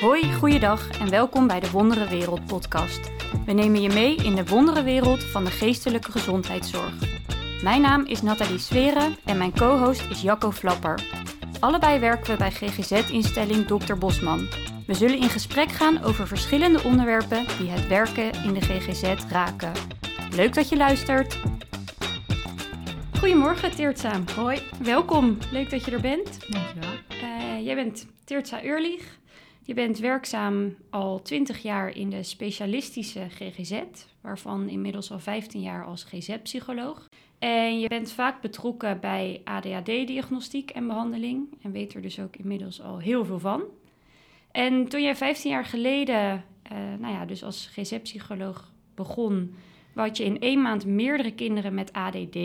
Hoi, goeiedag en welkom bij de Wondere Wereld podcast. We nemen je mee in de wondere wereld van de geestelijke gezondheidszorg. Mijn naam is Nathalie Sweren en mijn co-host is Jacco Flapper. Allebei werken we bij GGZ-instelling Dr. Bosman. We zullen in gesprek gaan over verschillende onderwerpen die het werken in de GGZ raken. Leuk dat je luistert. Goedemorgen Teertza. Hoi. Welkom, leuk dat je er bent. Dankjewel. Uh, jij bent Teertza Eurlich. Je bent werkzaam al 20 jaar in de specialistische GGZ, waarvan inmiddels al 15 jaar als GZ-psycholoog. En je bent vaak betrokken bij ADHD-diagnostiek en behandeling en weet er dus ook inmiddels al heel veel van. En toen jij 15 jaar geleden, uh, nou ja, dus als GZ-psycholoog begon, had je in één maand meerdere kinderen met ADD.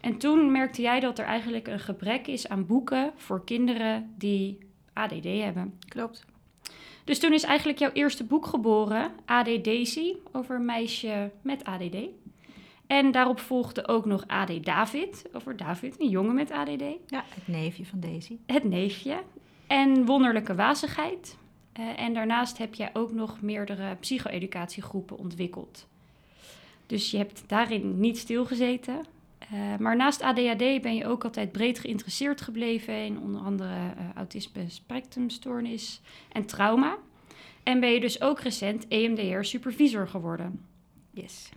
En toen merkte jij dat er eigenlijk een gebrek is aan boeken voor kinderen die ADD hebben. Klopt. Dus toen is eigenlijk jouw eerste boek geboren, AD Daisy, over een meisje met ADD. En daarop volgde ook nog AD David, over David, een jongen met ADD. Ja, het neefje van Daisy. Het neefje. En Wonderlijke Wazigheid. Uh, en daarnaast heb jij ook nog meerdere psycho-educatiegroepen ontwikkeld. Dus je hebt daarin niet stilgezeten. Uh, maar naast ADHD ben je ook altijd breed geïnteresseerd gebleven in onder andere uh, autisme spectrumstoornis en trauma. En ben je dus ook recent EMDR supervisor geworden. Yes.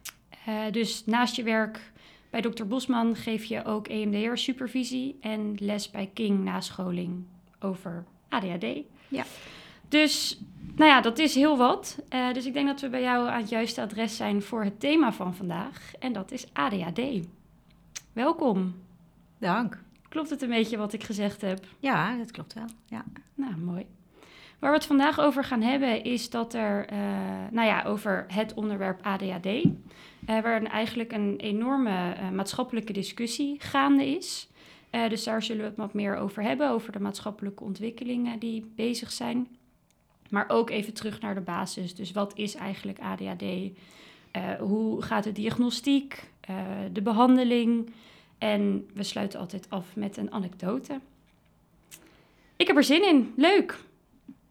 Uh, dus naast je werk bij Dr. Bosman geef je ook EMDR supervisie en les bij King nascholing over ADHD. Ja. Dus nou ja, dat is heel wat. Dus ik denk dat we bij jou aan het juiste adres zijn voor het thema van vandaag. En dat is ADHD. Welkom. Dank. Klopt het een beetje wat ik gezegd heb? Ja, dat klopt wel. Ja. Nou, mooi. Waar we het vandaag over gaan hebben is dat er, uh, nou ja, over het onderwerp ADHD. Uh, waar eigenlijk een enorme uh, maatschappelijke discussie gaande is. dus daar zullen we het wat meer over hebben, over de maatschappelijke ontwikkelingen die bezig zijn. Maar ook even terug naar de basis. Dus wat is eigenlijk ADHD? hoe gaat de diagnostiek? De behandeling? En we sluiten altijd af met een anekdote. Ik heb er zin in. Leuk.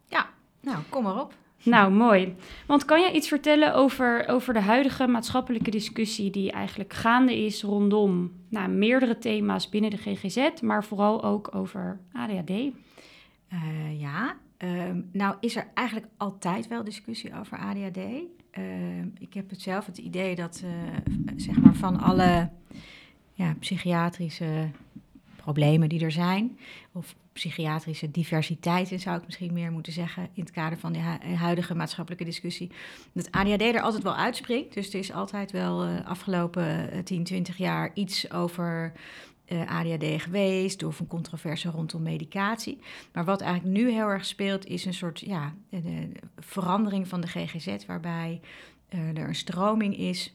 Ja, nou, kom maar op. Nou, mooi. Want kan jij iets vertellen over, over de huidige maatschappelijke discussie die eigenlijk gaande is rondom nou, meerdere thema's binnen de GGZ, maar vooral ook over ADHD? Uh, ja, uh, nou is er eigenlijk altijd wel discussie over ADHD. Uh, ik heb het zelf het idee dat zeg maar van alle ja, psychiatrische problemen die er zijn, of psychiatrische diversiteit, zou ik misschien meer moeten zeggen, in het kader van de huidige maatschappelijke discussie, dat ADHD er altijd wel uitspringt. Dus er is altijd wel uh, afgelopen 10, 20 jaar iets over ADHD geweest, of een controverse rondom medicatie. Maar wat eigenlijk nu heel erg speelt, is een soort ja, de verandering van de GGZ, waarbij uh, er een stroming is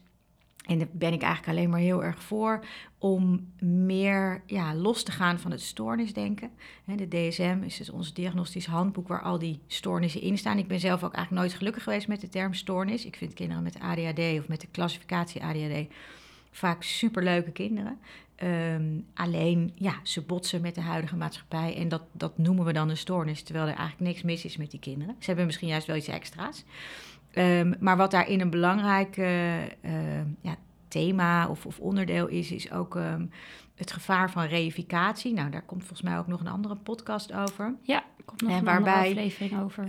en daar ben ik eigenlijk alleen maar heel erg voor om meer ja, los te gaan van het stoornisdenken. De DSM is dus ons diagnostisch handboek waar al die stoornissen in staan. Ik ben zelf ook eigenlijk nooit gelukkig geweest met de term stoornis. Ik vind kinderen met ADHD of met de klassificatie ADHD vaak superleuke kinderen. Um, alleen, ja, ze botsen met de huidige maatschappij en dat, dat noemen we dan een stoornis, terwijl er eigenlijk niks mis is met die kinderen. Ze hebben misschien juist wel iets extra's. Um, maar wat daarin een belangrijk uh, uh, ja, thema of, of, onderdeel is, is ook um, het gevaar van reificatie. Nou, daar komt volgens mij ook nog een andere podcast over. Ja, er komt nog en een waarbij, andere aflevering over.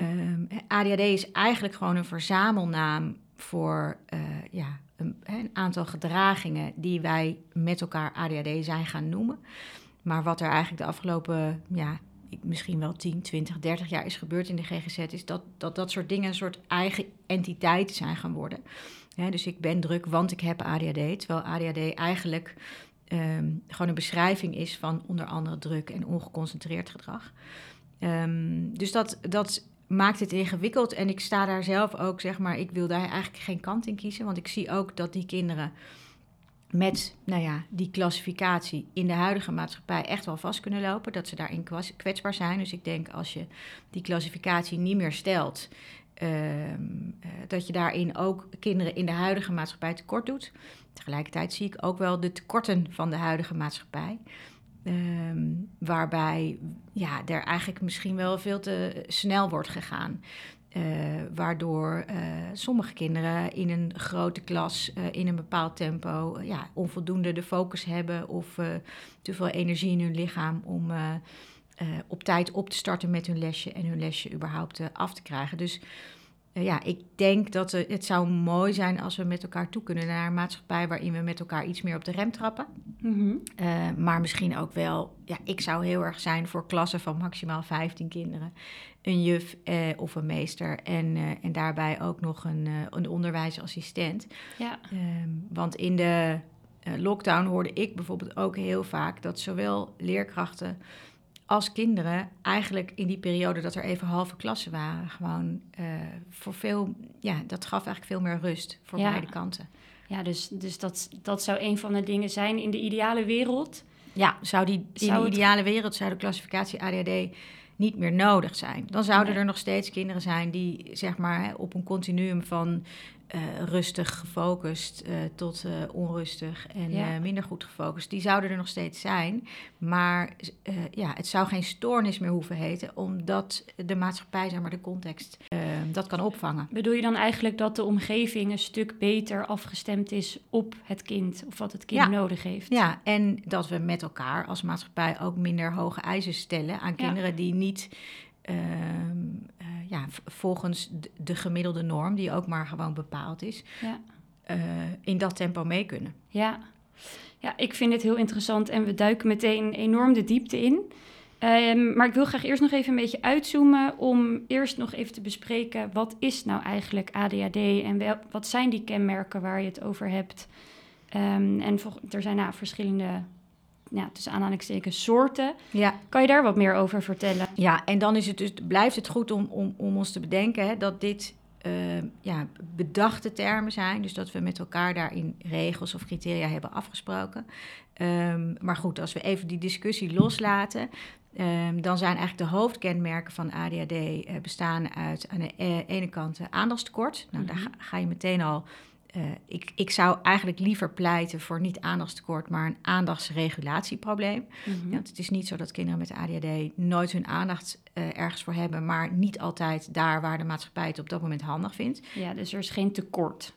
ADHD is eigenlijk gewoon een verzamelnaam voor uh, ja, een, aantal gedragingen die wij met elkaar ADHD zijn gaan noemen. Maar wat er eigenlijk de afgelopen ja, misschien wel 10, 20, 30 jaar is gebeurd in de GGZ, is dat dat, dat soort dingen een soort eigen entiteiten zijn gaan worden. dus ik ben druk, want ik heb ADHD. Terwijl ADHD eigenlijk um, gewoon een beschrijving is van onder andere druk en ongeconcentreerd gedrag. Um, dus dat, dat maakt het ingewikkeld. En ik sta daar zelf ook, zeg maar, ik wil daar eigenlijk geen kant in kiezen. Want ik zie ook dat die kinderen met nou ja, die klassificatie in de huidige maatschappij echt wel vast kunnen lopen. Dat ze daarin kwetsbaar zijn. Dus ik denk als je die klassificatie niet meer stelt, uh, dat je daarin ook kinderen in de huidige maatschappij tekort doet. Tegelijkertijd zie ik ook wel de tekorten van de huidige maatschappij. Ehm, waarbij ja, er eigenlijk misschien wel veel te snel wordt gegaan. Uh, waardoor uh, sommige kinderen in een grote klas uh, in een bepaald tempo ja, onvoldoende de focus hebben of te veel energie in hun lichaam om op tijd op te starten met hun lesje en hun lesje überhaupt af te krijgen. Dus ja, ik denk dat het zou mooi zijn als we met elkaar toe kunnen naar een maatschappij waarin we met elkaar iets meer op de rem trappen. Mm maar misschien ook wel, ja, ik zou heel erg zijn voor klassen van maximaal 15 kinderen. Een juf eh, of een meester en, eh, en daarbij ook nog een, een onderwijsassistent. Ja. Ehm, want in de lockdown hoorde ik bijvoorbeeld ook heel vaak dat zowel leerkrachten als kinderen eigenlijk in die periode dat er even halve klassen waren, gewoon uh, voor veel, ja, dat gaf eigenlijk veel meer rust voor beide kanten. Ja, dus, dus dat, dat zou een van de dingen zijn in de ideale wereld. Ja, zou die in de ideale wereld zou de klassificatie ADHD niet meer nodig zijn. Dan zouden er nog steeds kinderen zijn die zeg maar op een continuum van uh, rustig gefocust uh, tot uh, onrustig en minder goed gefocust. Die zouden er nog steeds zijn. Maar ja, het zou geen stoornis meer hoeven heten, omdat de maatschappij, zeg maar, de context, dat kan opvangen. Bedoel je dan eigenlijk dat de omgeving een stuk beter afgestemd is op het kind of wat het kind nodig heeft? Ja, en dat we met elkaar als maatschappij ook minder hoge eisen stellen aan kinderen die niet Ehm, eh, ja, volgens de, gemiddelde norm, die ook maar gewoon bepaald is, ja. Eh, in dat tempo mee kunnen. Ja. ja, ik vind het heel interessant en we duiken meteen enorm de diepte in. Um, maar ik wil graag eerst nog even een beetje uitzoomen om eerst nog even te bespreken wat is nou eigenlijk ADHD en wel, wat zijn die kenmerken waar je het over hebt. Um, en er zijn nou, verschillende ja, tussen aanhalingstekens soorten. Ja. Kan je daar wat meer over vertellen? Ja, en dan is het dus, blijft het goed om, om, om ons te bedenken hè, dat dit uh, ja, bedachte termen zijn. Dus dat we met elkaar daarin regels of criteria hebben afgesproken. Um, maar goed, als we even die discussie loslaten. Um, dan zijn eigenlijk de hoofdkenmerken van ADHD uh, eh, bestaan uit aan de uh, ene kant aandachtskort. Nou, mm -hmm. daar ga, ga, je meteen al uh, ik, ik zou eigenlijk liever pleiten voor niet aandachtstekort, maar een aandachtsregulatieprobleem. Mm Want het is niet zo dat kinderen met ADHD nooit hun aandacht uh, ergens voor hebben, maar niet altijd daar waar de maatschappij het op dat moment handig vindt. Ja, dus er is geen tekort.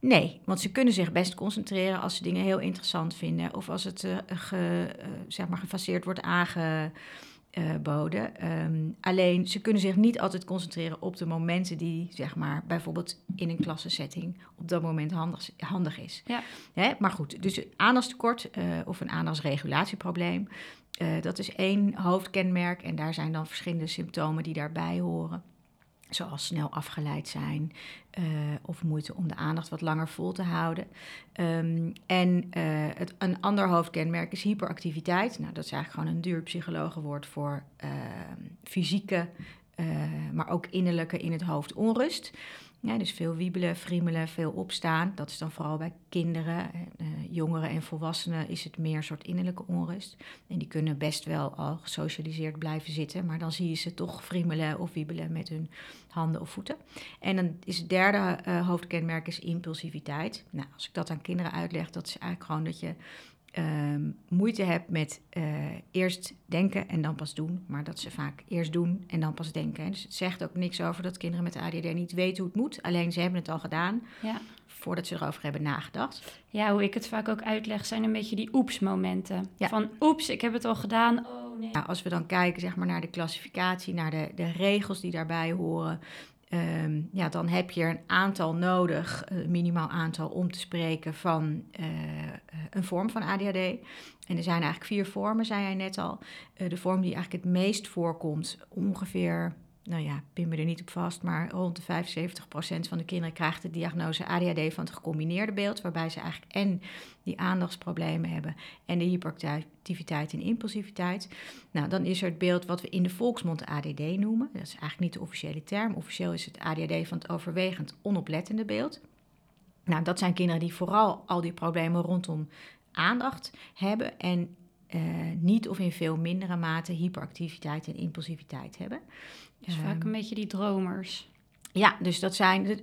Nee, want ze kunnen zich best concentreren als ze dingen heel interessant vinden of als het uh, ge, zeg maar gefaseerd wordt aange uh, boden. Um, alleen ze kunnen zich niet altijd concentreren op de momenten die, zeg maar, bijvoorbeeld in een klassensetting op dat moment handig, handig is. Ja. Hè? Maar goed, dus aandachtstekort uh, of een aandachtsregulatieprobleem, uh, dat is één hoofdkenmerk en daar zijn dan verschillende symptomen die daarbij horen zoals snel afgeleid zijn uh, of moeite om de aandacht wat langer vol te houden. Um, en uh, het, een ander hoofdkenmerk is hyperactiviteit. Nou, dat is eigenlijk gewoon een duur psychologenwoord voor uh, fysieke, maar ook innerlijke in het hoofd onrust. Dus veel wiebelen, friemelen, veel opstaan. Dat is dan vooral bij kinderen, eh, jongeren en volwassenen is het meer een soort innerlijke onrust. En die kunnen best wel al gesocialiseerd blijven zitten, maar dan zie je ze toch friemelen of wiebelen met hun handen of voeten. En dan is het derde uh, hoofdkenmerk is impulsiviteit. Nou, als ik dat aan kinderen uitleg, dat is eigenlijk gewoon dat je um, moeite hebt met uh, eerst denken en dan pas doen. Maar dat ze vaak eerst doen en dan pas denken. Dus het zegt ook niks over dat kinderen met ADD niet weten hoe het moet. Alleen ze hebben het al gedaan ja. voordat ze erover hebben nagedacht. Ja, hoe ik het vaak ook uitleg zijn een beetje die oeps-momenten. Ja. Van oeps, ik heb het al gedaan. Oh, nee. Nou, als we dan kijken zeg maar, naar de klassificatie, naar de, de regels die daarbij horen... Um, ja, dan heb je een aantal nodig, een minimaal aantal, om te spreken van uh, een vorm van ADHD. En er zijn eigenlijk vier vormen, zei jij net al. Uh, de vorm die eigenlijk het meest voorkomt, ongeveer nou ja, pin me er niet op vast, maar rond de 75% van de kinderen krijgt de diagnose ADHD van het gecombineerde beeld, waarbij ze eigenlijk en die aandachtsproblemen hebben en de hyperactiviteit en impulsiviteit. Nou, dan is er het beeld wat we in de volksmond ADD noemen. Dat is eigenlijk niet de officiële term. Officieel is het ADHD van het overwegend onoplettende beeld. Nou, dat zijn kinderen die vooral al die problemen rondom aandacht hebben en uh, niet of in veel mindere mate hyperactiviteit en impulsiviteit hebben. Dus vaak een beetje die dromers. Ja, dus dat zijn.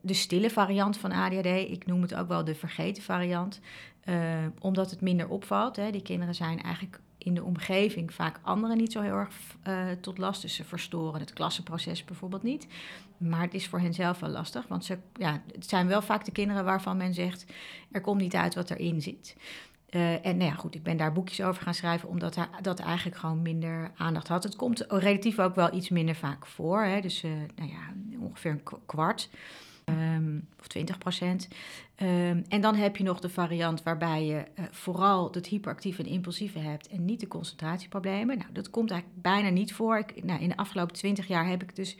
de stille variant van ADHD. Ik noem het ook wel de vergeten variant. Uh, omdat het minder opvalt. Hè. Die kinderen zijn eigenlijk in de omgeving vaak anderen niet zo heel erg uh, tot last. Dus ze verstoren het klassenproces bijvoorbeeld niet. Maar het is voor hen zelf wel lastig. Want ze, ja, het zijn wel vaak de kinderen waarvan men zegt... er komt niet uit wat erin zit. Uh, en nou ja, goed, ik ben daar boekjes over gaan schrijven... omdat hij, dat eigenlijk gewoon minder aandacht had. Het komt relatief ook wel iets minder vaak voor. Hè? Dus uh, nou ja, ongeveer een kwart... Um, of 20 procent. Um, en dan heb je nog de variant waarbij je uh, vooral het hyperactieve en impulsieve hebt en niet de concentratieproblemen. Nou, dat komt eigenlijk bijna niet voor. Ik, nou, in de afgelopen 20 jaar heb ik dus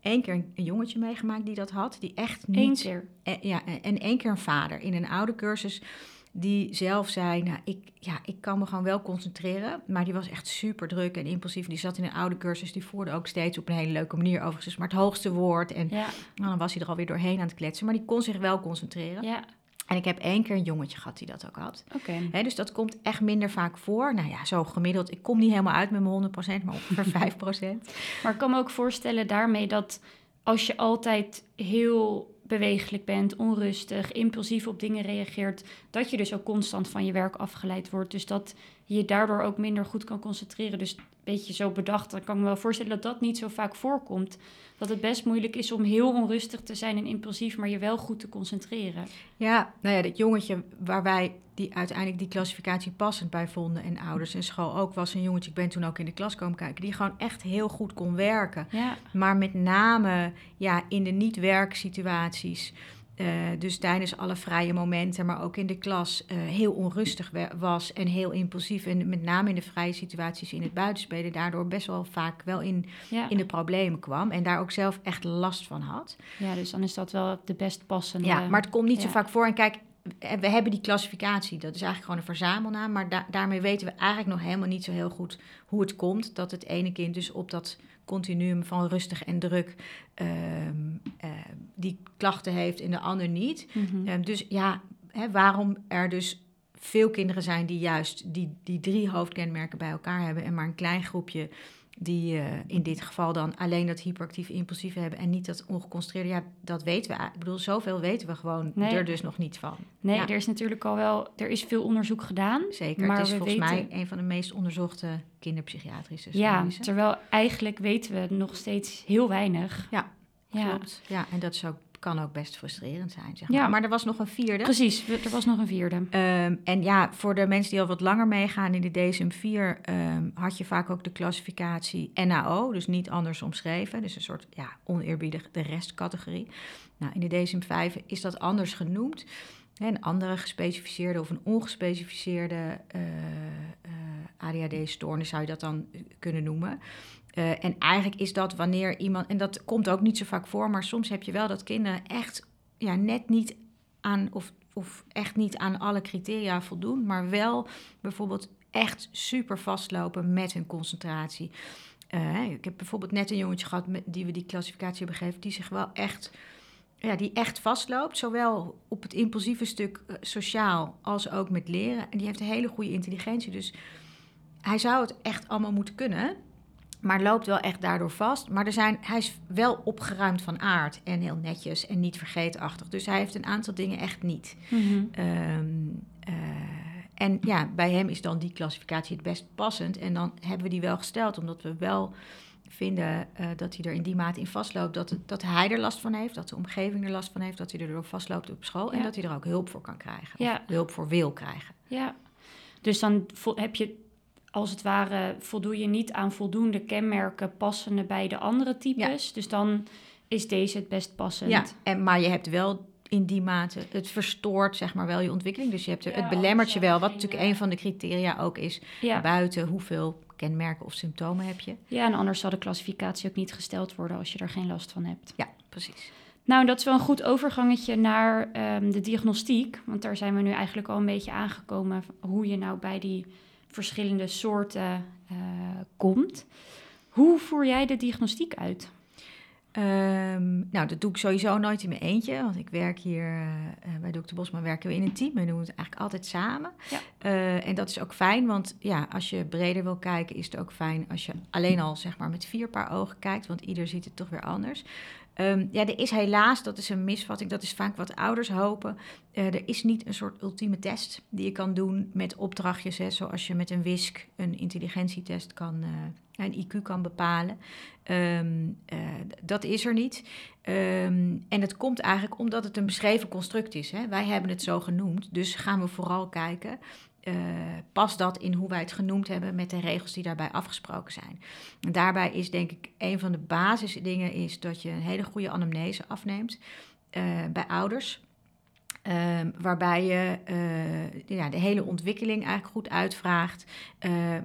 één keer een, jongetje meegemaakt die dat had. Die echt niet. Eén keer. Ja, en één keer een vader in een oude cursus die zelf zei, nou, ik, ja, ik kan me gewoon wel concentreren. Maar die was echt super druk en impulsief. Die zat in een oude cursus, die voerde ook steeds op een hele leuke manier overigens. Maar het hoogste woord. En ja. nou, dan was hij er alweer doorheen aan het kletsen. Maar die kon zich wel concentreren. Ja. En ik heb één keer een jongetje gehad die dat ook had. Dus dat komt echt minder vaak voor. Nou ja, zo gemiddeld. Ik kom niet helemaal uit met mijn 100%, maar ongeveer 5%. Maar ik kan me ook voorstellen daarmee dat als je altijd heel bewegelijk bent, onrustig, impulsief op dingen reageert, dat je dus ook constant van je werk afgeleid wordt. Dus dat je daardoor ook minder goed kan concentreren. Dus een beetje zo bedacht, dan kan ik me wel voorstellen dat dat niet zo vaak voorkomt. Dat het best moeilijk is om heel onrustig te zijn en impulsief, maar je wel goed te concentreren. Ja, nou ja, dat jongetje waar wij die uiteindelijk die klassificatie passend bij vonden en ouders en school ook was een jongetje, ik ben toen ook in de klas komen kijken, die gewoon echt heel goed kon werken. Ja. Maar met name ja, in de niet-werksituaties. Uh, dus tijdens alle vrije momenten, maar ook in de klas, uh, heel onrustig was en heel impulsief. En met name in de vrije situaties in het buitenspelen, daardoor best wel vaak wel in, Ja. in de problemen kwam. En daar ook zelf echt last van had. ja, dus dan is dat wel de best passende. Ja, maar het komt niet zo vaak voor. En kijk, we hebben die klassificatie, dat is eigenlijk gewoon een verzamelnaam. Maar da- daarmee weten we eigenlijk nog helemaal niet zo heel goed hoe het komt dat het ene kind dus op dat continuum van rustig en druk ehm, eh, die klachten heeft en de ander niet. Mhm. Ehm, dus ja, hè, waarom er dus veel kinderen zijn die juist die, die drie hoofdkenmerken bij elkaar hebben en maar een klein groepje die eh, in dit geval dan alleen dat hyperactieve impulsieve hebben en niet dat ongeconcentreerde. Ja, dat weten we. Ik bedoel, zoveel weten we gewoon Nee. er dus nog niet van. Nee, Ja. er is natuurlijk al wel, er is veel onderzoek gedaan. Zeker. Maar het is we volgens weten- mij een van de meest onderzochte kinderpsychiatrische Ja, stoornissen. terwijl eigenlijk weten we nog steeds heel weinig. Ja, Ja, Klopt. Ja, en dat is ook, kan ook best frustrerend zijn. Zeg Ja. maar. maar er was nog een vierde. precies. Er was nog een vierde. Ehm, en ja, voor de mensen die al wat langer meegaan in de DSM-4 ehm, had je vaak ook de klassificatie NAO, dus niet anders omschreven. Dus een soort ja, oneerbiedig de restcategorie. Nou, in de DSM-5 is dat anders genoemd. Een andere gespecificeerde of een ongespecificeerde eh, eh, ADHD-stoornis zou je dat dan eh, kunnen noemen. Eh, en eigenlijk is dat wanneer iemand, en dat komt ook niet zo vaak voor, maar soms heb je wel dat kinderen echt ja, net niet aan, of, of echt niet aan alle criteria voldoen, maar wel bijvoorbeeld echt super vastlopen met hun concentratie. Eh, ik heb bijvoorbeeld net een jongetje gehad met, die we die klassificatie hebben gegeven, die zich wel echt, ja, die echt vastloopt, zowel op het impulsieve stuk eh, sociaal als ook met leren. En die heeft een hele goede intelligentie, dus hij zou het echt allemaal moeten kunnen. Maar loopt wel echt daardoor vast. Maar er zijn, hij is wel opgeruimd van aard en heel netjes en niet vergeetachtig. Dus hij heeft een aantal dingen echt niet. Mhm. Ehm, eh, en ja, bij hem is dan die klassificatie het best passend. En dan hebben we die wel gesteld, omdat we wel vinden eh, dat hij er in die mate in vastloopt. Dat, dat hij er last van heeft, dat de omgeving er last van heeft, dat hij erdoor vastloopt op school. En dat hij er ook hulp voor kan krijgen. Ja. Of hulp voor wil krijgen. Ja, dus dan heb je als het ware voldoe je niet aan voldoende kenmerken passende bij de andere types. Dus dan is deze het best passend. Ja, en, maar je hebt wel in die mate, het verstoort zeg maar wel je ontwikkeling. Dus je hebt Ja, het belemmert je wel, wat natuurlijk eh, een van de criteria ook is. Ja. Buiten hoeveel kenmerken of symptomen heb je. ja, en anders zal de klassificatie ook niet gesteld worden als je er geen last van hebt. Ja, precies. Nou, dat is wel een goed overgangetje naar ehm, de diagnostiek. Want daar zijn we nu eigenlijk al een beetje aangekomen. Hoe je nou bij die verschillende soorten eh, komt. Hoe voer jij de diagnostiek uit? Ehm, nou, dat doe ik sowieso nooit in mijn eentje, want ik werk hier uh, bij Dr. Bosma werken we in een team. We doen het eigenlijk altijd samen. Ja. Uh, en dat is ook fijn, want ja, als je breder wil kijken, is het ook fijn als je alleen al zeg maar met vier paar ogen kijkt, want ieder ziet het toch weer anders. Um, ja, er is helaas, dat is een misvatting, dat is vaak wat ouders hopen. Uh, er is niet een soort ultieme test die je kan doen met opdrachtjes, hè, zoals je met een WISC een intelligentietest kan, uh, een IQ kan bepalen. Um, uh, dat is er niet. Um, en het komt eigenlijk omdat het een beschreven construct is. Hè. Wij hebben het zo genoemd, dus gaan we vooral kijken uh, past dat in hoe wij het genoemd hebben met de regels die daarbij afgesproken zijn. En daarbij is denk ik een van de basisdingen is dat je een hele goede anamnese afneemt uh, bij ouders. Uh, waarbij je uh, ja, de hele ontwikkeling eigenlijk goed uitvraagt,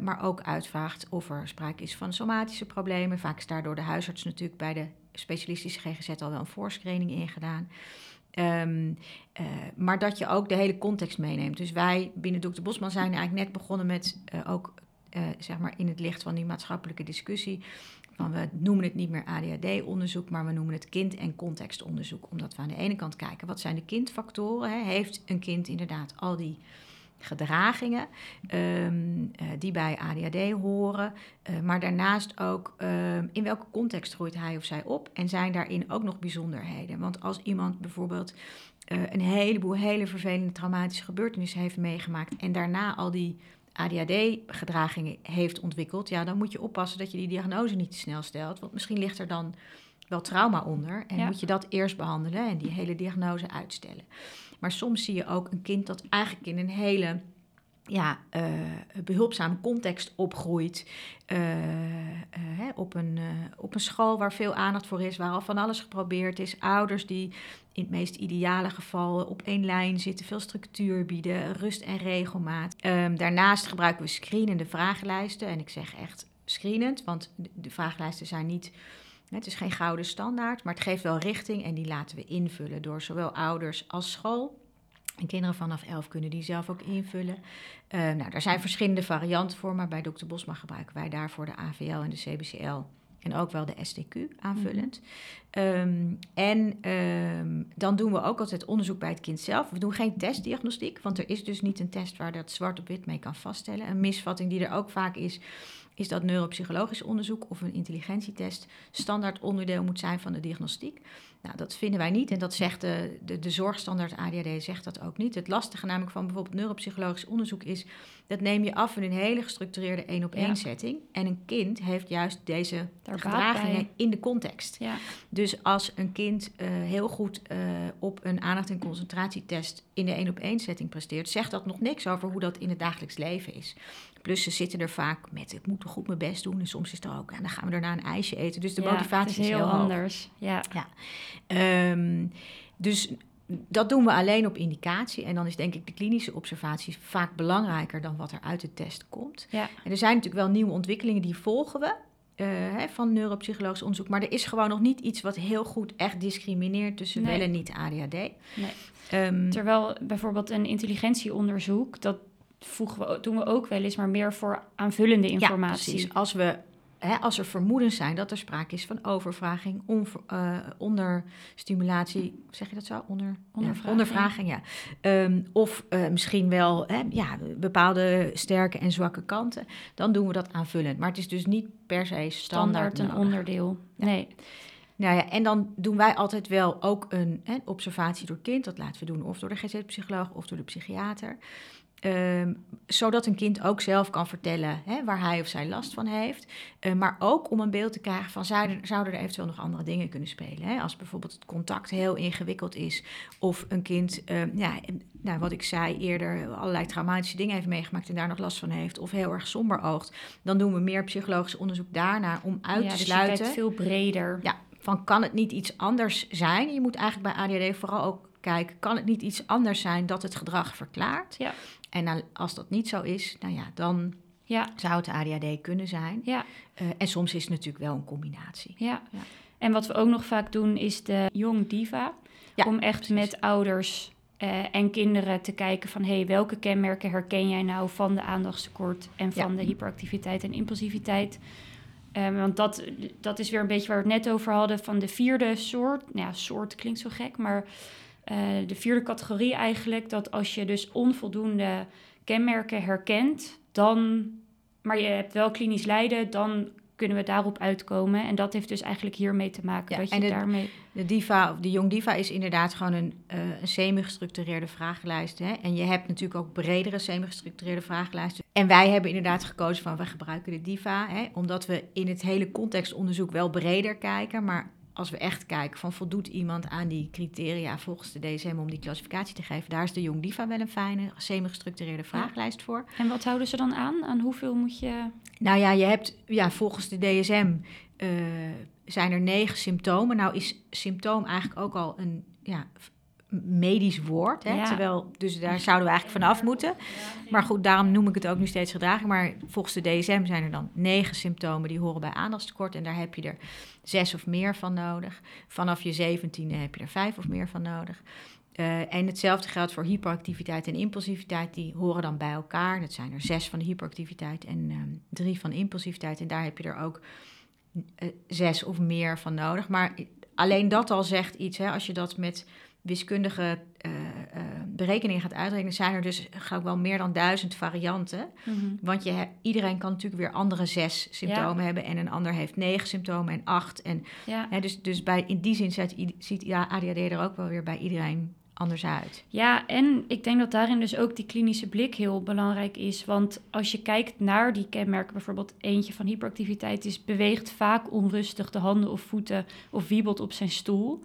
maar ook uitvraagt of er sprake is van somatische problemen. Vaak is daardoor de huisarts natuurlijk bij de specialistische GGZ al wel een voorscreening ingedaan. Um, uh, maar dat je ook de hele context meeneemt. Dus wij binnen Dr. Bosman zijn eigenlijk net begonnen met uh, ook uh, zeg maar in het licht van die maatschappelijke discussie. Van we noemen het niet meer ADHD-onderzoek, maar we noemen het kind- en contextonderzoek. Omdat we aan de ene kant kijken wat zijn de kindfactoren. Hè? Heeft een kind inderdaad al die gedragingen um, uh, die bij ADHD horen. Uh, maar daarnaast ook um, in welke context groeit hij of zij op en zijn daarin ook nog bijzonderheden. Want als iemand bijvoorbeeld uh, een heleboel hele vervelende traumatische gebeurtenissen heeft meegemaakt en daarna al die ADHD-gedragingen heeft ontwikkeld, ja, dan moet je oppassen dat je die diagnose niet te snel stelt. Want misschien ligt er dan wel trauma onder en ja. moet je dat eerst behandelen en die hele diagnose uitstellen. Maar soms zie je ook een kind dat eigenlijk in een hele ja, uh, behulpzame context opgroeit. Uh, uh, op, een, op een school waar veel aandacht voor is, waar al van alles geprobeerd is. Ouders die in het meest ideale geval op één lijn zitten, veel structuur bieden, rust en regelmaat. Um, daarnaast gebruiken we screenende vragenlijsten. En ik zeg echt screenend, want de vragenlijsten zijn niet. Het is geen gouden standaard, maar het geeft wel richting en die laten we invullen door zowel ouders als school. En kinderen vanaf 11 kunnen die zelf ook invullen. Uh, nou, daar zijn verschillende varianten voor, maar bij Dr. Bosma gebruiken wij daarvoor de AVL en de CBCL. En ook wel de STQ aanvullend. Mm. Um, en um, dan doen we ook altijd onderzoek bij het kind zelf. We doen geen testdiagnostiek, want er is dus niet een test waar dat zwart op wit mee kan vaststellen. Een misvatting die er ook vaak is, is dat neuropsychologisch onderzoek of een intelligentietest standaard onderdeel moet zijn van de diagnostiek. Nou, dat vinden wij niet en dat zegt de, de, de zorgstandaard ADHD zegt dat ook niet. Het lastige namelijk van bijvoorbeeld neuropsychologisch onderzoek is, dat neem je af in een hele gestructureerde één-op-één ja. setting. En een kind heeft juist deze Daar gedragingen in de context. Ja. Dus als een kind uh, heel goed uh, op een aandacht- en concentratietest in de één-op-één setting presteert, zegt dat nog niks over hoe dat in het dagelijks leven is. Plus ze zitten er vaak met, ik moet toch goed mijn best doen. En soms is er ook, ja, dan gaan we daarna een ijsje eten. Dus de ja, motivatie is heel, hoog. anders. Ja. ja. Um, dus dat doen we alleen op indicatie. En dan is denk ik de klinische observatie vaak belangrijker dan wat er uit de test komt. Ja. En er zijn natuurlijk wel nieuwe ontwikkelingen, die volgen we. Uh, hè, van neuropsychologisch onderzoek. Maar er is gewoon nog niet iets wat heel goed echt discrimineert tussen nee. wel en niet ADHD. Nee. Um, Terwijl bijvoorbeeld een intelligentieonderzoek, dat voegen we, doen we ook wel eens, maar meer voor aanvullende informatie. Ja, precies. Als we Hè, als er vermoedens zijn dat er sprake is van overvraging, onver, uh, onderstimulatie, zeg je dat zo? Onder, ondervraging. Ja, ondervraging, ja. Um, of uh, misschien wel hè, ja, bepaalde sterke en zwakke kanten, dan doen we dat aanvullend. Maar het is dus niet per se standaard, standaard een nodig. onderdeel. Ja. Nee. Nou ja, en dan doen wij altijd wel ook een hè, observatie door kind. Dat laten we doen of door de GZ-psycholoog of door de psychiater. Um, zodat een kind ook zelf kan vertellen hè, waar hij of zij last van heeft. Uh, maar ook om een beeld te krijgen van zouden, zouden er eventueel nog andere dingen kunnen spelen. Hè? Als bijvoorbeeld het contact heel ingewikkeld is. Of een kind, uh, ja, nou, wat ik zei eerder, allerlei traumatische dingen heeft meegemaakt en daar nog last van heeft. Of heel erg somber oogt. Dan doen we meer psychologisch onderzoek daarna om uit ja, te dus sluiten. Je veel breder. Ja, van kan het niet iets anders zijn? Je moet eigenlijk bij ADHD vooral ook kijken, kan het niet iets anders zijn dat het gedrag verklaart? Ja. En als dat niet zo is, nou ja, dan ja. zou het ADHD kunnen zijn. Ja. Uh, en soms is het natuurlijk wel een combinatie. Ja. ja. En wat we ook nog vaak doen is de Jong Diva. Ja, om echt precies. met ouders uh, en kinderen te kijken van... hé, hey, welke kenmerken herken jij nou van de aandachtstekort... en van de hyperactiviteit en impulsiviteit... Um, want dat, dat is weer een beetje waar we het net over hadden van de vierde soort. Nou ja, soort klinkt zo gek, maar uh, de vierde categorie eigenlijk. Dat als je dus onvoldoende kenmerken herkent, dan, maar je hebt wel klinisch lijden, dan kunnen we daarop uitkomen. En dat heeft dus eigenlijk hiermee te maken. Ja, dat je de, daarmee... de diva, of de jong diva, is inderdaad gewoon een, uh, een semi-gestructureerde vragenlijst. Hè? En je hebt natuurlijk ook bredere semi-gestructureerde vragenlijsten. En wij hebben inderdaad gekozen van we gebruiken de diva, hè? omdat we in het hele contextonderzoek wel breder kijken, maar als we echt kijken van voldoet iemand aan die criteria volgens de DSM om die klassificatie te geven, daar is de Jong Diva wel een fijne, semi-gestructureerde vragenlijst voor. En wat houden ze dan aan? Aan hoeveel moet je. Nou ja, je hebt ja, volgens de DSM uh, zijn er negen symptomen. Nou is symptoom eigenlijk ook al een ja, medisch woord. Hè? Terwijl, dus daar zouden we eigenlijk vanaf moeten. Maar goed, daarom noem ik het ook nu steeds gedraging. Maar volgens de DSM zijn er dan negen symptomen die horen bij aandachtstekort. En daar heb je er zes of meer van nodig. Vanaf je zeventiende heb je er vijf of meer van nodig. Uh, en hetzelfde geldt voor hyperactiviteit en impulsiviteit. Die horen dan bij elkaar. Dat zijn er zes van de hyperactiviteit en um, drie van impulsiviteit. En daar heb je er ook uh, zes of meer van nodig. Maar alleen dat al zegt iets. Hè, als je dat met wiskundige uh, uh, berekeningen gaat uitrekenen, zijn er dus ga ik wel meer dan duizend varianten. Mm -hmm. Want je, iedereen kan natuurlijk weer andere zes symptomen ja. hebben en een ander heeft negen symptomen en acht. En, ja. hè, dus dus bij, in die zin ziet, ziet ADHD er ook wel weer bij iedereen anders uit. Ja, en ik denk dat daarin dus ook die klinische blik heel belangrijk is. Want als je kijkt naar die kenmerken, bijvoorbeeld eentje van hyperactiviteit is beweegt vaak onrustig de handen of voeten of wiebelt op zijn stoel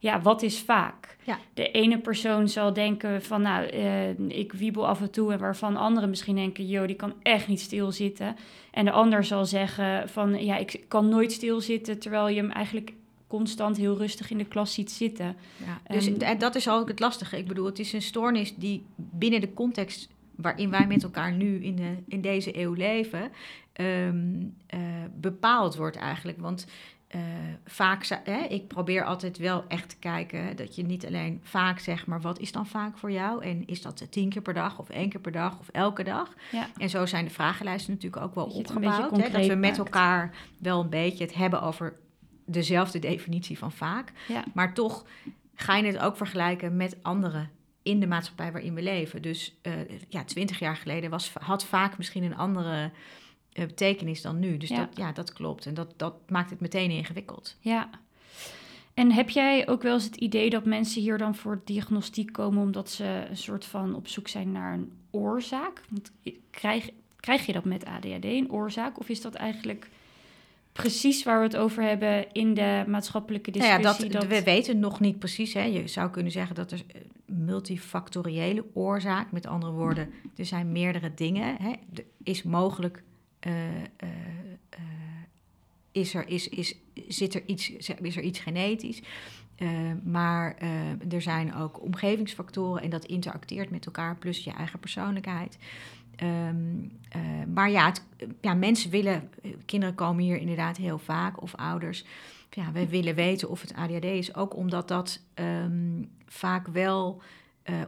ja, wat is vaak? Ja. De ene persoon zal denken van, nou, uh, ik wiebel af en toe... en waarvan anderen misschien denken, joh, die kan echt niet stilzitten. En de ander zal zeggen van, ja, ik kan nooit stilzitten... terwijl je hem eigenlijk constant heel rustig in de klas ziet zitten. Ja, dus en dat is ook het lastige. Ik bedoel, het is een stoornis die binnen de context waarin wij met elkaar nu in, de, in deze eeuw leven, um, uh, bepaald wordt eigenlijk. Want uh, vaak, hè, ik probeer altijd wel echt te kijken dat je niet alleen vaak zegt, maar wat is dan vaak voor jou? En is dat tien keer per dag of één keer per dag of elke dag? Ja. En zo zijn de vragenlijsten natuurlijk ook wel opgebouwd. Hè, dat we met elkaar wel een beetje het hebben over dezelfde definitie van vaak. Ja. Maar toch ga je het ook vergelijken met anderen in de maatschappij waarin we leven. Dus uh, ja, twintig jaar geleden was, had vaak misschien een andere betekenis dan nu. Dus ja. Dat, ja, dat klopt. En dat, dat maakt het meteen ingewikkeld. Ja. En heb jij ook wel eens het idee dat mensen hier dan voor diagnostiek komen omdat ze een soort van op zoek zijn naar een oorzaak? Want krijg, krijg je dat met ADHD, een oorzaak? Of is dat eigenlijk precies waar we het over hebben in de maatschappelijke discussie? Nou ja, dat, dat... we weten nog niet precies. Hè. Je zou kunnen zeggen dat er multifactoriële oorzaak, met andere woorden, er zijn meerdere dingen. Hè. Er is mogelijk is er, is, is, zit er iets, is er iets genetisch. maar er zijn ook omgevingsfactoren en dat interacteert met elkaar, plus je eigen persoonlijkheid. Um, maar ja, ja, mensen willen, kinderen komen hier inderdaad heel vaak, of ouders. Ja, we willen weten of het ADHD is, ook omdat dat um, vaak wel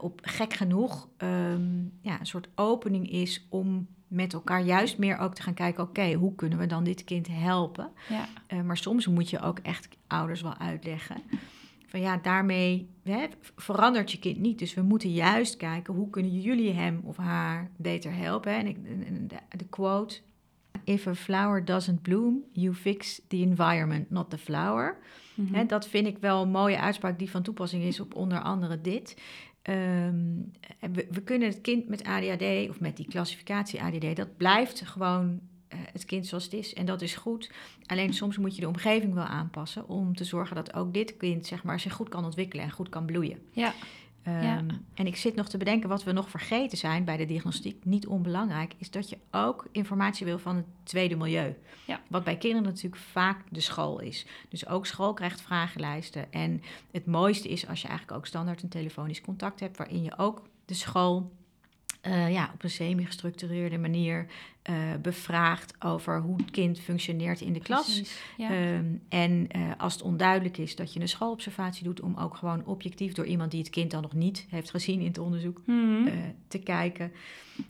op gek genoeg um, ja, een soort opening is om met elkaar juist meer ook te gaan kijken: oké, hoe kunnen we dan dit kind helpen? Ja. Uh, maar soms moet je ook echt ouders wel uitleggen. Van ja, daarmee hè, verandert je kind niet. Dus we moeten juist kijken hoe kunnen jullie hem of haar beter helpen. En ik, de, de quote: If a flower doesn't bloom, you fix the environment, not the flower. Mm -hmm. dat vind ik wel een mooie uitspraak die van toepassing is op onder andere dit. Um, we, kunnen het kind met ADHD of met die klassificatie ADHD, dat blijft gewoon uh, het kind zoals het is. En dat is goed. Alleen soms moet je de omgeving wel aanpassen om te zorgen dat ook dit kind zeg maar, zich goed kan ontwikkelen en goed kan bloeien. Ja. Um, ja. En ik zit nog te bedenken wat we nog vergeten zijn bij de diagnostiek, niet onbelangrijk, is dat je ook informatie wil van het tweede milieu. Ja. Wat bij kinderen natuurlijk vaak de school is. Dus ook school krijgt vragenlijsten. En het mooiste is als je eigenlijk ook standaard een telefonisch contact hebt, waarin je ook de school uh, ja, op een semi-gestructureerde manier uh, bevraagt over hoe het kind functioneert in de klas. Precies, ja. Ehm, en uh, als het onduidelijk is, dat je een schoolobservatie doet om ook gewoon objectief door iemand die het kind dan nog niet heeft gezien in het onderzoek Mhm. uh, te kijken.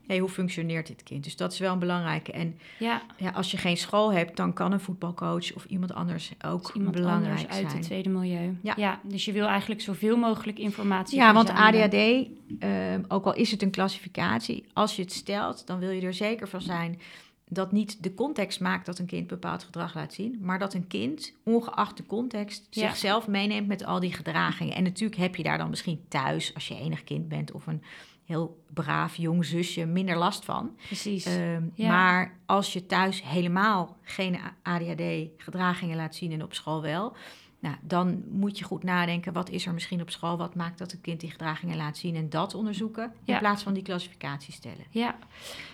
Hey, hoe functioneert dit kind? Dus dat is wel een belangrijke. En ja, ja, als je geen school hebt, dan kan een voetbalcoach of iemand anders ook dus iemand belangrijk anders uit zijn. het tweede milieu. Ja. dus je wil eigenlijk zoveel mogelijk informatie Ja, want. ADHD, eh, ook al is het een klassificatie, als je het stelt, dan wil je er zeker van zijn dat niet de context maakt dat een kind bepaald gedrag laat zien, maar dat een kind, ongeacht de context, Ja. zichzelf meeneemt met al die gedragingen. En natuurlijk heb je daar dan misschien thuis, als je enig kind bent of een heel braaf jong zusje, minder last van. Precies. Ehm, Ja. Maar als je thuis helemaal geen ADHD-gedragingen laat zien en op school wel, nou, dan moet je goed nadenken, wat is er misschien op school, wat maakt dat een kind die gedragingen laat zien en dat onderzoeken, in plaats van die klassificatie stellen. Ja,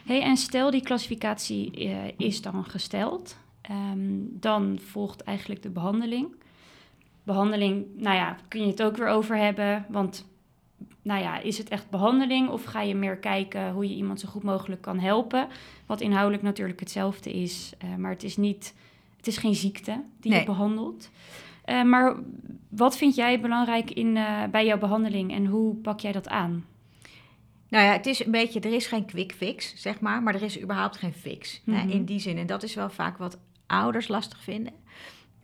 hey, en stel die klassificatie eh, is dan gesteld, ehm, dan volgt eigenlijk de behandeling. Behandeling, nou ja, kun je het ook weer over hebben, want nou ja, is het echt behandeling of ga je meer kijken hoe je iemand zo goed mogelijk kan helpen? Wat inhoudelijk natuurlijk hetzelfde is, eh, maar het is niet, het is geen ziekte die Nee. je behandelt. Eh, maar wat vind jij belangrijk in, eh, bij jouw behandeling en hoe pak jij dat aan? Nou ja, het is een beetje, er is geen quick fix, zeg maar, maar er is überhaupt geen fix. Hè, Mhm. in die zin. En dat is wel vaak wat ouders lastig vinden.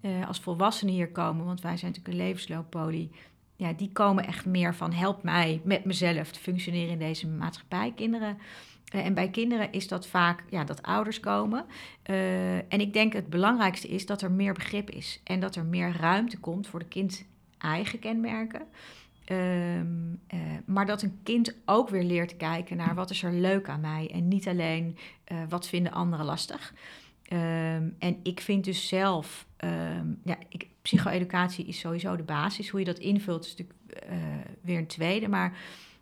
Eh, als volwassenen hier komen, want wij zijn natuurlijk een levenslooppolie. Ja, die komen echt meer van help mij met mezelf te functioneren in deze maatschappij. Kinderen. Eh, en bij kinderen is dat vaak ja, dat ouders komen. Eh, en ik denk het belangrijkste is dat er meer begrip is. En dat er meer ruimte komt voor de kind eigen kenmerken. Ehm, eh, maar dat een kind ook weer leert kijken naar wat is er leuk aan mij. En niet alleen wat vinden anderen lastig. Ehm, en ik vind dus zelf, ehm, ja, ik, psycho-educatie is sowieso de basis. Hoe je dat invult is natuurlijk weer een tweede. Maar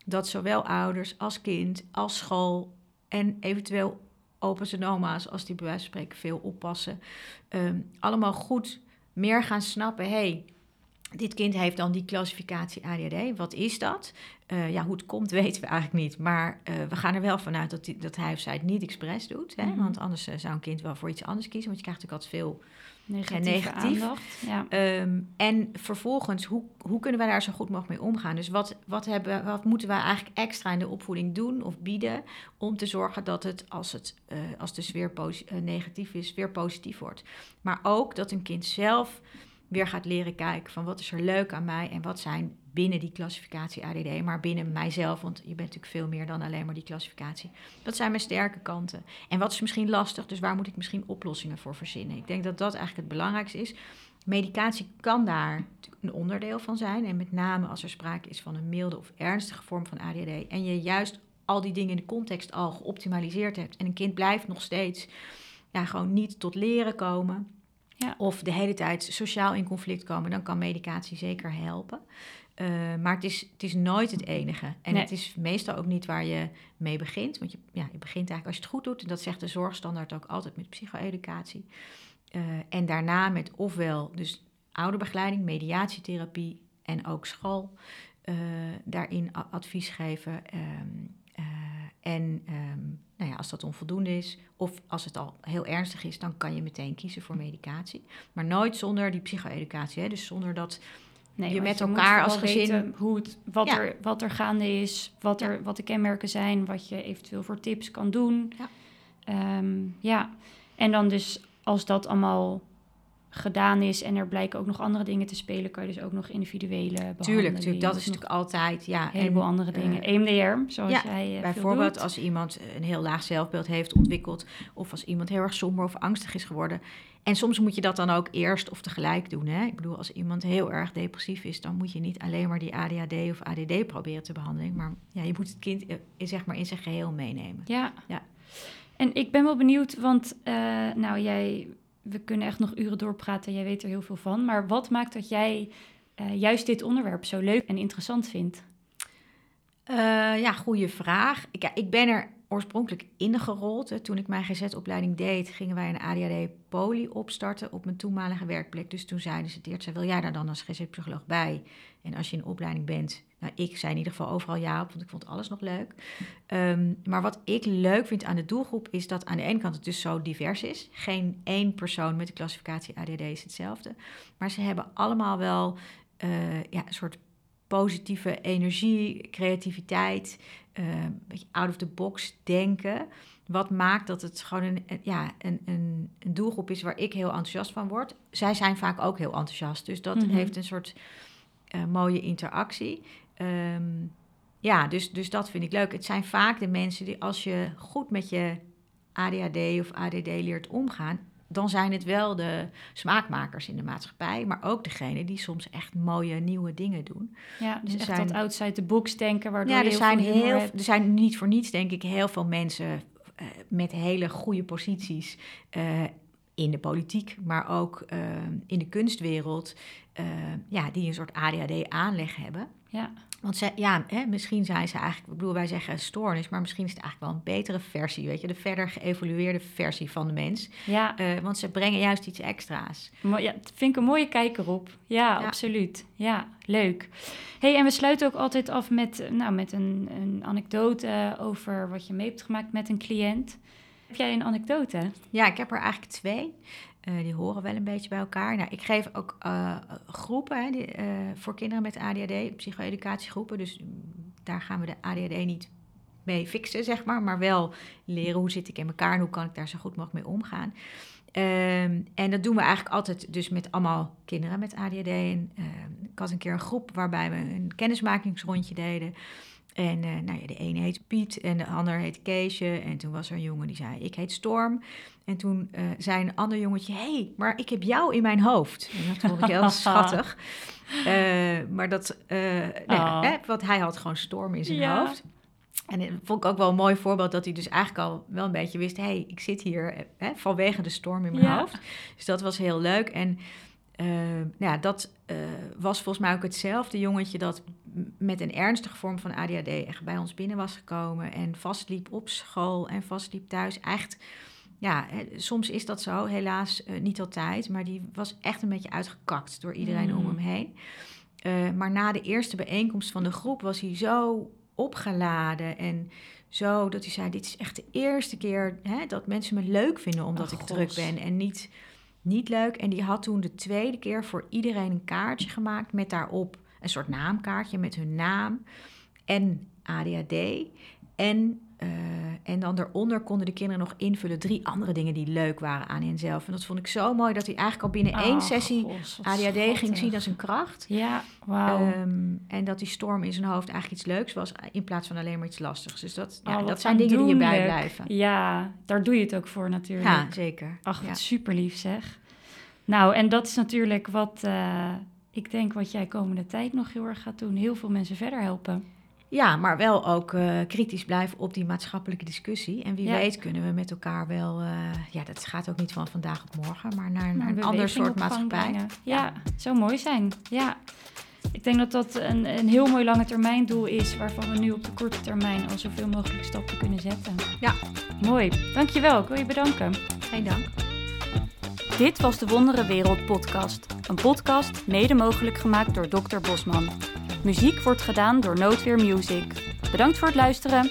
dat zowel ouders als kind, als school en eventueel opa's en oma's, als die bij wijze van spreken veel oppassen, ehm, allemaal goed meer gaan snappen. hey, dit kind heeft dan die klassificatie ADHD. Wat is dat? Uh, ja, hoe het komt weten we eigenlijk niet. Maar uh, we gaan er wel vanuit dat, die, dat hij of zij het niet expres doet. Hè? Mhm. Want anders uh, zou een kind wel voor iets anders kiezen. Want je krijgt natuurlijk altijd veel Negatieve ja, negatief. aandacht. Ja. Um, en vervolgens, hoe, hoe kunnen wij daar zo goed mogelijk mee omgaan? Dus wat, wat, hebben, wat moeten wij eigenlijk extra in de opvoeding doen of bieden... om te zorgen dat het, als, het, uh, als de sfeer uh, negatief is, weer positief wordt. Maar ook dat een kind zelf weer gaat leren kijken van wat is er leuk aan mij... en wat zijn binnen die klassificatie ADD, maar binnen mijzelf... want je bent natuurlijk veel meer dan alleen maar die klassificatie. Dat zijn mijn sterke kanten. En wat is misschien lastig, dus waar moet ik misschien oplossingen voor verzinnen? Ik denk dat dat eigenlijk het belangrijkste is... Medicatie kan daar een onderdeel van zijn. En met name als er sprake is van een milde of ernstige vorm van ADHD. En je juist al die dingen in de context al geoptimaliseerd hebt. En een kind blijft nog steeds ja, gewoon niet tot leren komen. Ja. Of de hele tijd sociaal in conflict komen. Dan kan medicatie zeker helpen. Uh, maar het is, het is nooit het enige. En Nee. het is meestal ook niet waar je mee begint. Want je, ja, je begint eigenlijk als je het goed doet. En dat zegt de zorgstandaard ook altijd met psycho-educatie. Uh, en daarna met ofwel dus ouderbegeleiding, mediatietherapie en ook school. Uh, daarin advies geven. Um, uh, en um, nou ja, als dat onvoldoende is, of als het al heel ernstig is, dan kan je meteen kiezen voor medicatie. Maar nooit zonder die psycho-educatie. Hè? Dus zonder dat Nee, je met je elkaar als gezin. hoe het, wat, Ja. er, wat er gaande is, wat, Ja. er, wat de kenmerken zijn, wat je eventueel voor tips kan doen. Ja. Ehm, ja, en dan dus als dat allemaal gedaan is en er blijken ook nog andere dingen te spelen, kan je dus ook nog individuele. Tuurlijk, tuurlijk, dat is natuurlijk altijd. Ja, een heleboel en, andere eh, dingen. EMDR, zoals ja, jij eh, Bijvoorbeeld als iemand een heel laag zelfbeeld heeft ontwikkeld, of als iemand heel erg somber of angstig is geworden. En soms moet je dat dan ook eerst of tegelijk doen. Hè? Ik bedoel, als iemand heel erg depressief is, dan moet je niet alleen maar die ADHD of ADD proberen te behandelen. Maar ja, je moet het kind eh, zeg maar in zijn geheel meenemen. Ja. Ja. En ik ben wel benieuwd, want uh, nou, jij, we kunnen echt nog uren doorpraten. Jij weet er heel veel van. Maar wat maakt dat jij uh, juist dit onderwerp zo leuk en interessant vindt? Uh, ja, goede vraag. Ik, ja, ik ben er oorspronkelijk ingerold. Toen ik mijn GZ-opleiding deed, gingen wij een ADHD-poli opstarten op mijn toenmalige werkplek. Dus toen zeiden ze zei, wil jij daar dan als GZ-psycholoog bij? En als je in opleiding bent, nou, ik zei in ieder geval overal ja op, want ik vond alles nog leuk. Ehm, maar wat ik leuk vind aan de doelgroep is dat aan de ene kant het dus zo divers is. Geen één persoon met de klassificatie ADD is hetzelfde. Maar ze hebben allemaal wel uh, ja, een soort positieve energie, creativiteit, uh, een beetje out of the box denken. Wat maakt dat het gewoon een, ja, een, een, een, doelgroep is waar ik heel enthousiast van word. Zij zijn vaak ook heel enthousiast. Dus dat mhm. heeft een soort uh, mooie interactie. Um, ja, dus, dus dat vind ik leuk. Het zijn vaak de mensen die als je goed met je ADHD of ADD leert omgaan, dan zijn het wel de smaakmakers in de maatschappij, maar ook degene die soms echt mooie nieuwe dingen doen. Ja, dus, echt zijn, dat outside the box denken, waardoor ja, er heel zijn heel, er zijn niet voor niets denk ik heel veel mensen uh, met hele goede posities uh, in de politiek, maar ook uh, in de kunstwereld, ja, die een soort ADHD-aanleg hebben. Ja. Want ze, ja, hè, misschien zijn ze eigenlijk, ik bedoel, wij zeggen stoornis, maar misschien is het eigenlijk wel een betere versie, weet je, de verder geëvolueerde versie van de mens. Ja. Uh, want ze brengen juist iets extra's. Maar ja, vind ik een mooie kijker op. Ja, ja, absoluut. Ja, leuk. hey, en we sluiten ook altijd af met, nou, met een, een anekdote over wat je mee hebt gemaakt met een cliënt. Heb jij een anekdote? Ja, ik heb er eigenlijk twee. Uh, die horen wel een beetje bij elkaar. Nou, ik geef ook uh, groepen hè, die, uh, voor kinderen met ADHD, psycho-educatiegroepen. Dus daar gaan we de ADHD niet mee fixen, zeg maar. Maar wel leren hoe zit ik in elkaar en hoe kan ik daar zo goed mogelijk mee omgaan. Um, en dat doen we eigenlijk altijd dus met allemaal kinderen met ADHD. En, ik had een keer een groep waarbij we een kennismakingsrondje deden. En uh, nou ja, de ene heet Piet en de ander heet Keesje. En toen was er een jongen die zei, ik heet Storm. En toen uh, zei een ander jongetje, hé, hey, maar ik heb jou in mijn hoofd. En dat vond ik heel schattig. Uh, maar dat, nou ja, oh. hè, want hij had gewoon Storm in zijn ja. hoofd. En dat vond ik ook wel een mooi voorbeeld dat hij dus eigenlijk al wel een beetje wist... hé, hey, ik zit hier hè, vanwege de storm in mijn ja. hoofd. Dus dat was heel leuk. En uh, nou ja, dat uh, was volgens mij ook hetzelfde jongetje dat met een ernstige vorm van ADHD echt bij ons binnen was gekomen en vastliep op school en vastliep thuis. Echt, ja, soms is dat zo, helaas uh, niet altijd, maar die was echt een beetje uitgekakt door iedereen mm. om hem heen. maar na de eerste bijeenkomst van de groep was hij zo opgeladen en zo dat hij zei: Dit is echt de eerste keer hè, dat mensen me leuk vinden omdat oh, ik druk ben en niet niet leuk. En die had toen de tweede keer voor iedereen een kaartje gemaakt met daarop een soort naamkaartje met hun naam en ADHD. En, uh, en dan daaronder konden de kinderen nog invullen drie andere dingen die leuk waren aan henzelf. En dat vond ik zo mooi dat hij eigenlijk al binnen één oh, sessie ADHD schattig. ging zien als een kracht. Ja, wauw. Um, en dat die storm in zijn hoofd eigenlijk iets leuks was in plaats van alleen maar iets lastigs. Dus dat, ja, oh, dat zijn dingen die je bijblijven. Ja, daar doe je het ook voor natuurlijk. Ja, zeker. Ach, ja. super lief zeg. Nou, en dat is natuurlijk wat uh, ik denk wat jij komende tijd nog heel erg gaat doen. Heel veel mensen verder helpen. Ja, maar wel ook uh, kritisch blijven op die maatschappelijke discussie. En wie ja. weet kunnen we met elkaar wel, uh, ja, dat gaat ook niet van vandaag op morgen, maar naar, naar een ander soort maatschappij. Ja, ja, zou mooi zijn. Ja. Ik denk dat dat een, een heel mooi lange termijn doel is, waarvan we nu op de korte termijn al zoveel mogelijk stappen kunnen zetten. Ja. Mooi. Dankjewel. Ik wil je bedanken. Geen dank. Dit was de Wondere Wereld podcast. Een podcast mede mogelijk gemaakt door Dr. Bosman. Muziek wordt gedaan door Noodweer Music. Bedankt voor het luisteren.